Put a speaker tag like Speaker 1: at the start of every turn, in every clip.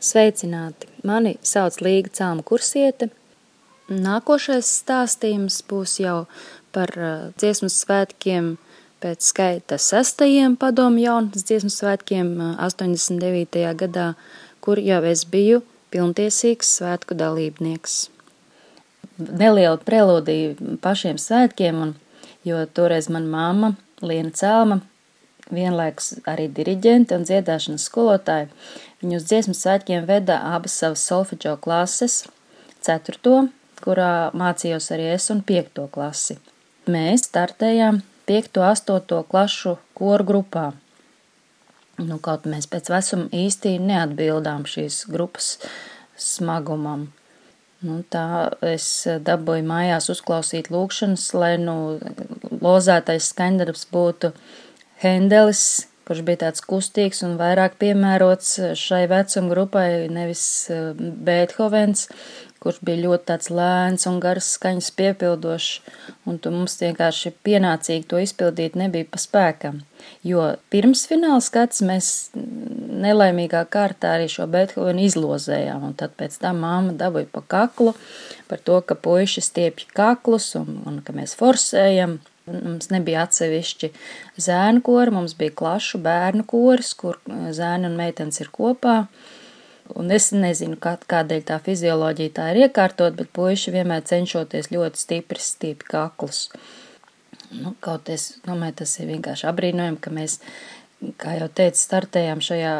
Speaker 1: Sveicināti! Mani sauc Līga Cēlma Kursiete. Nākošais stāstījums būs jau par dziesmu svētkiem pēc skaita sestajiem padomu jaunatnes dziesmu svētkiem 89. gadā, kur jau es biju pilntiesīgs svētku dalībnieks. Neliela prelūdija pašiem svētkiem, un, jo toreiz man mamma Liena Cēlma vienlaikus arī diriģente un dziedāšanas skolotāja. Viņu uz dziesmu svētkiem veda abas savas solfeģo klases, ceturto, kurā mācījos arī es, un piekto klasi. Mēs startējām piekto, astoto klašu koru grupā. Nu, kaut mēs pēc vecuma īsti neatbildām šīs grupas smagumam. Nu, tā es dabūju mājās uzklausīt lūkšanas, lai nu lozētais skaņdarbs būtu Hendelis, kurš bija tāds kustīgs un vairāk piemērots šai vecuma grupai, nevis eh, Beethovens, kurš bija ļoti tāds lēns un garas skaņas piepildošs, un tu mums vienkārši pienācīgi to izpildīt nebija pa spēkam. Jo pirms fināla skats mēs nelaimīgā kārtā arī šo Beethovenu izlozējām, un tad pēc tam māma dabūja pa kaklu par to, ka puiši stiepj kaklus un, un ka mēs forsējam. Mums nebija atsevišķi zēnu kori, mums bija klašu bērnu koris, kur eh, zēni un meitenes ir kopā. Un es nezinu, kā, kādēļ tā fizioloģija tā ir iekārtot, bet puiši vienmēr cenšoties ļoti stipri stīpi kaklus. Nu, kaut es domāju, tas ir vienkārši apbrīnojami, ka mēs, kā jau teicu, startējām šajā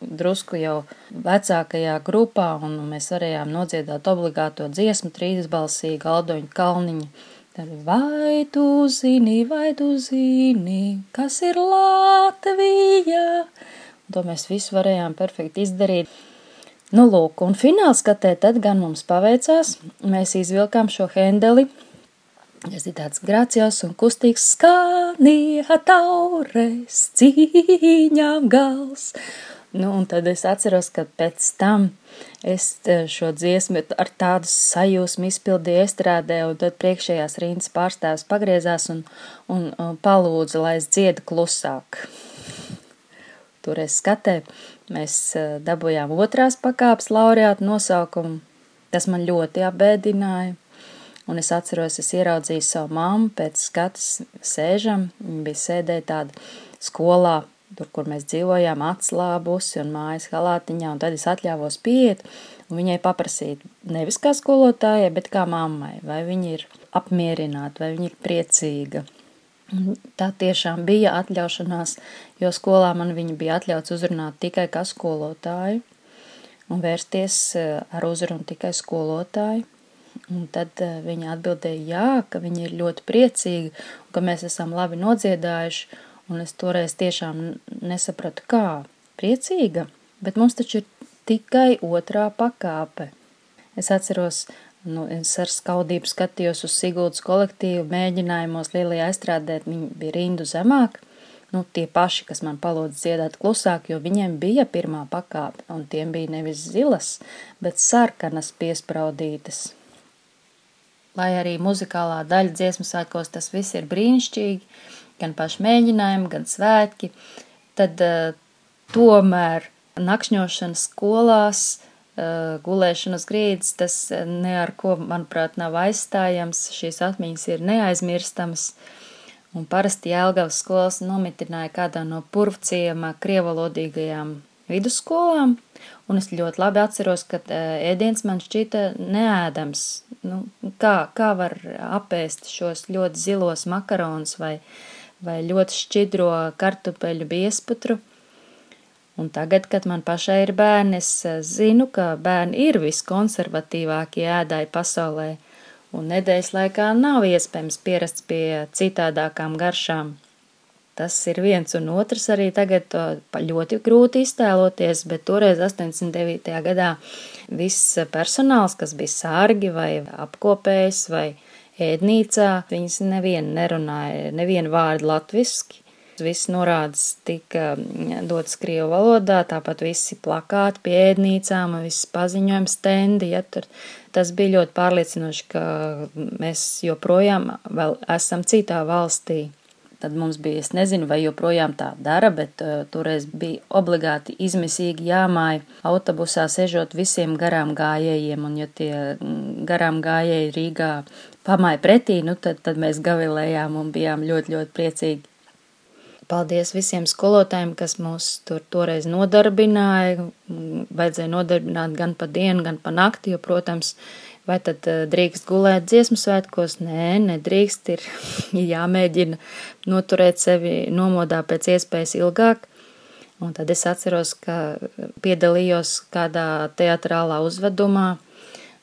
Speaker 1: drusku jau vecākajā grupā, un mēs varējām nodziedāt obligāto dziesmu trīsbalsīgu Aldoņu Kalniņu Tad vai tu zini, vai tu zini, kas ir Latvija? Un to mēs visu varējām perfekti izdarīt. Nu, lūk, un fināls skatē tad gan mums paveicās. Mēs izvilkām šo hendeli. Tas ir tāds gracios un kustīgs skanīja taures cīņām gals. Nu, un tad es atceros, ka pēc tam es eh, šo dziesmu ar tādu sajūsmu izpildīju estrādē, un tad priekšējās rindas pārstāvs pagriezās un, un, un palūdza, lai es dziedu klusāk. Toreiz skatē mēs eh, dabūjām otrās pakāpes laureātu nosaukumu. Tas man ļoti apbēdināja. Un es atceros, es ieraudzīju savu mammu pēc skatas sēžam. Viņa bija sēdēja tāda skolā tur, kur mēs dzīvojām, atslābusi un mājas halātiņā, un tad es atļāvos pieiet un viņai paprasīt nevis kā skolotājai, bet kā mammai, vai viņa ir apmierināta, vai viņa ir priecīga. Un tā tiešām bija atļaušanās, jo skolā man viņa bija atļauts uzrunāt tikai kā skolotāju un vērsties eh, ar uzrunu tikai skolotāju. Un tad eh, viņa atbildēja, jā, ka viņa ir ļoti priecīga un ka mēs esam labi nodziedājuši Un es toreiz tiešām nesapratu, kā priecīga, bet mums taču ir tikai otrā pakāpe. Es atceros, nu, es ar skaudību skatījos uz Siguldas kolektīvu mēģinājumos lielajā aizstrādēt, viņi bija rindu zemāk, nu, tie paši, kas man palūdz dziedāt klusāk, jo viņiem bija pirmā pakāpe, un tiem bija nevis zilas, bet sarkanas piespraudītas. Lai arī muzikālā daļa dziesmu svētkos tas viss ir brīnišķīgi, gan paši mēģinājumi, gan svētki, tad uh, tomēr nakšņošana skolās, uh, gulēšana uz grīdas, tas ne ar ko, manuprāt, nav aizstājams, šīs atmiņas ir neaizmirstamas. Un parasti Jēlgavas skolas nomitināja kādā no purvciema krievalodīgajām vidusskolām, un es ļoti labi atceros, ka ēdiens man šķita neēdams. Nu, kā, kā var apēst šos ļoti zilos makaronus vai vai ļoti šķidro kartupeļu biesputru. Un tagad, kad man pašai ir bērni, es eh, zinu, ka bērni ir viskonservatīvākie ēdāji pasaulē, un nedēļas laikā nav iespējams pierast pie citādākām garšām. Tas ir viens un otrs arī tagad ļoti grūti iztēloties, bet toreiz 89. gadā viss personāls, kas bija sārgi vai apkopējs vai ēdnīcā, viņas neviena nerunāja, neviena vārda latviski. Viss norādes tika mm, dotas Krievu valodā, tāpat visi plakāti pie ēdnīcām, visi paziņojumi stendi, ja tur tas bija ļoti pārliecinoši, ka mēs joprojām vēl esam citā valstī. tad mums bija, es nezinu, vai joprojām tā dara, bet uh, toreiz bija obligāti izmisīgi jāmāja autobusā sežot visiem garām gājējiem, un ja tie mm, garām gājēji Rīgā pamāja pretī, nu tad, tad mēs gavilējām un bijām ļoti, ļoti priecīgi. Paldies visiem skolotājiem, kas mūs tur toreiz nodarbināja. Vajadzēja nodarbināt gan pa dienu, gan pa nakti, jo, protams, vai tad eh, drīkst gulēt dziesmu svētkos? Nē, nedrīkst, ir jāmēģina noturēt sevi nomodā pēc iespējas ilgāk. Un tad es atceros, ka piedalījos kādā teatrālā uzvedumā,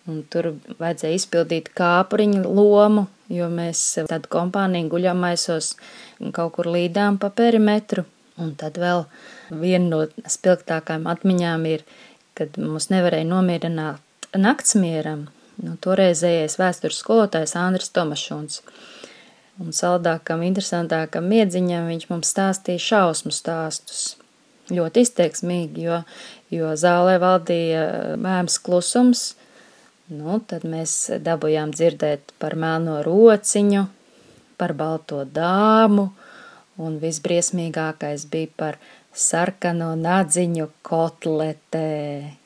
Speaker 1: un tur vajadzēja izpildīt kāpuriņu lomu, jo mēs tad kompānija guļamaisos kaut kur līdām pa perimetru. Un tad vēl viena no spilgtākajām atmiņām ir, kad mums nevarēja nomierināt naktsmieram. Nu, toreizējais vēstures skolotājs Andris Tomašons. Un saldākam, interesantākam miedziņam viņš mums stāstīja šausmu stāstus. Ļoti izteiksmīgi, jo, jo zālē valdīja mēms klusums, Nu, tad mēs dabūjām dzirdēt par melno rociņu, par balto dāmu, un visbriesmīgākais bija par sarkano nadziņu kotletē.